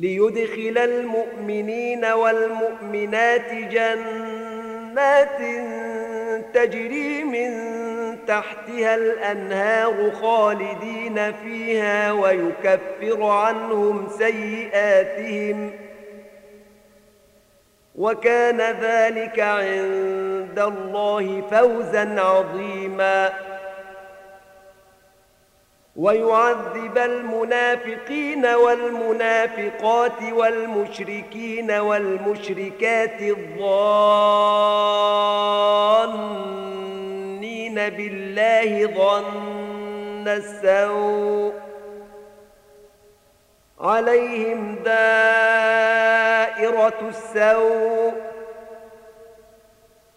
ليدخل المؤمنين والمؤمنات جنات تجري من تحتها الأنهار خالدين فيها ويكفر عنهم سيئاتهم وكان ذلك عند الله فوزا عظيما ويعذب المنافقين والمنافقات والمشركين والمشركات الظانين بالله ظن السوء عليهم دائرة السوء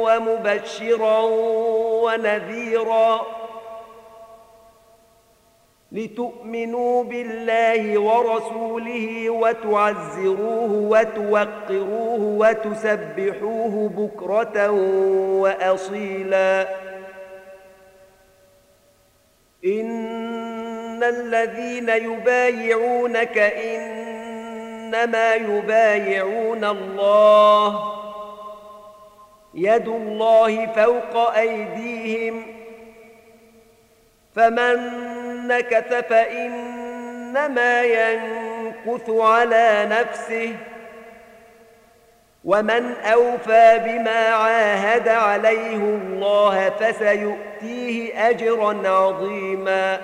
ومبشرا ونذيرا. لتؤمنوا بالله ورسوله وتعزروه وتوقروه وتسبحوه بكرة وأصيلا. إن الذين يبايعونك إنما يبايعون الله يد الله فوق أيديهم فمن نكث فإنما ينكث على نفسه ومن أوفى بما عاهد عليه الله فسيؤتيه أجرا عظيما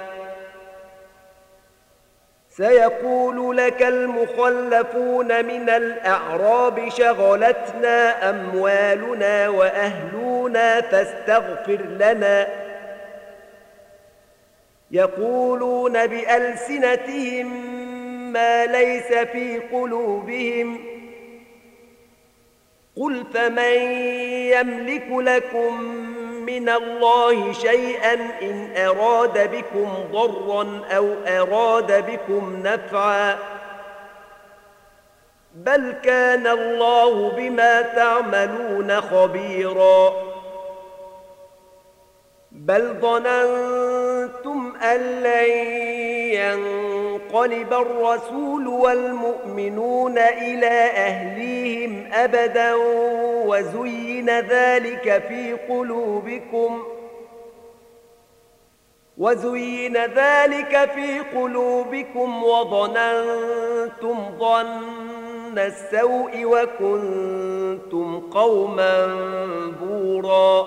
سيقول لك المخلفون من الأعراب شغلتنا أموالنا وأهلنا فاستغفر لنا. يقولون بألسنتهم ما ليس في قلوبهم. قل فمن يملك لكم من الله شيئا إن أراد بكم ضرا أو أراد بكم نفعا. بل كان الله بما تعملون خبيرا. بل ظننتم أن لن ينقلب الرسول والمؤمنون إلى أهليهم أبدا وزين ذلك في قلوبكم وزين ذلك في قلوبكم وظننتم ظن السوء وكنتم قوما بورا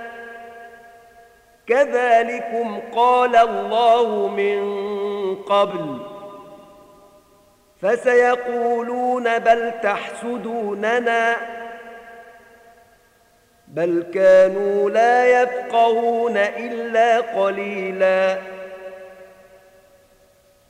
كذلكم قال الله من قبل. فسيقولون بل تحسدوننا. بل كانوا لا يفقهون إلا قليلا.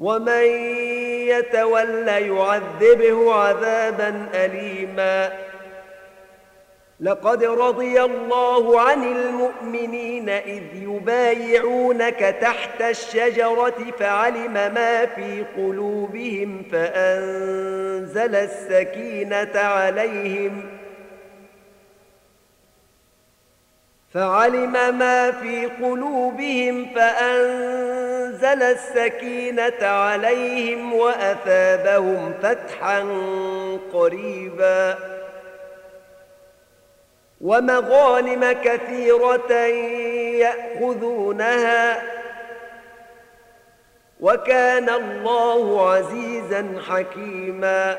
ومن يتولى يعذبه عذابا اليما. لقد رضي الله عن المؤمنين إذ يبايعونك تحت الشجرة فعلم ما في قلوبهم فأنزل السكينة عليهم فعلم ما في قلوبهم فأنزل السكينة عليهم وأثابهم فتحا قريباً. ومغانم كثيرة يأخذونها. وكان الله عزيزا حكيما.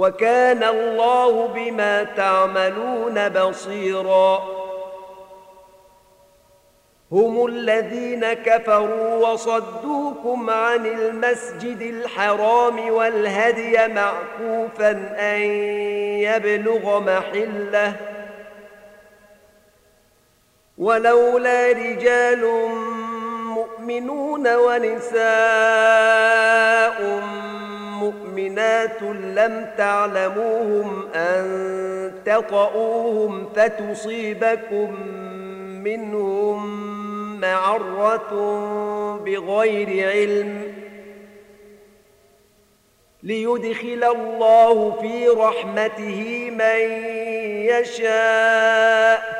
وكان الله بما تعملون بصيراً. هم الذين كفروا وصدوكم عن المسجد الحرام والهدي معكوفا أن يبلغ محلة. ولولا رجال مؤمنون ونساء مؤمنات لم تعلموهم أن تطؤوهم فتصيبكم منهم معرة بغير علم ليدخل الله في رحمته من يشاء.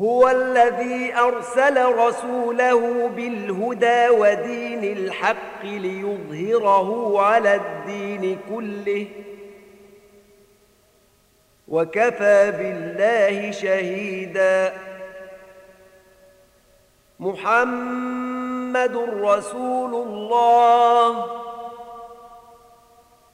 هو الذي أرسل رسوله بالهدى ودين الحق ليظهره على الدين كله وكفى بالله شهيدا. محمد رسول الله.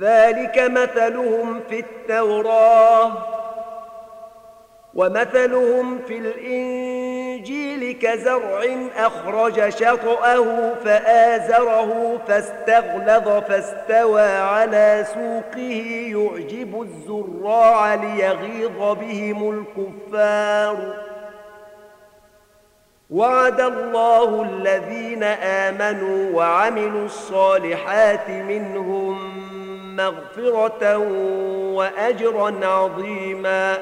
ذلك مثلهم في التوراه ومثلهم في الإنجيل كزرع أخرج شطأه فآزره فاستغلظ فاستوى على سوقه يعجب الزراع ليغيظ بهم الكفار. وعد الله الذين آمنوا وعملوا الصالحات منهم مغفرة وأجرا عظيما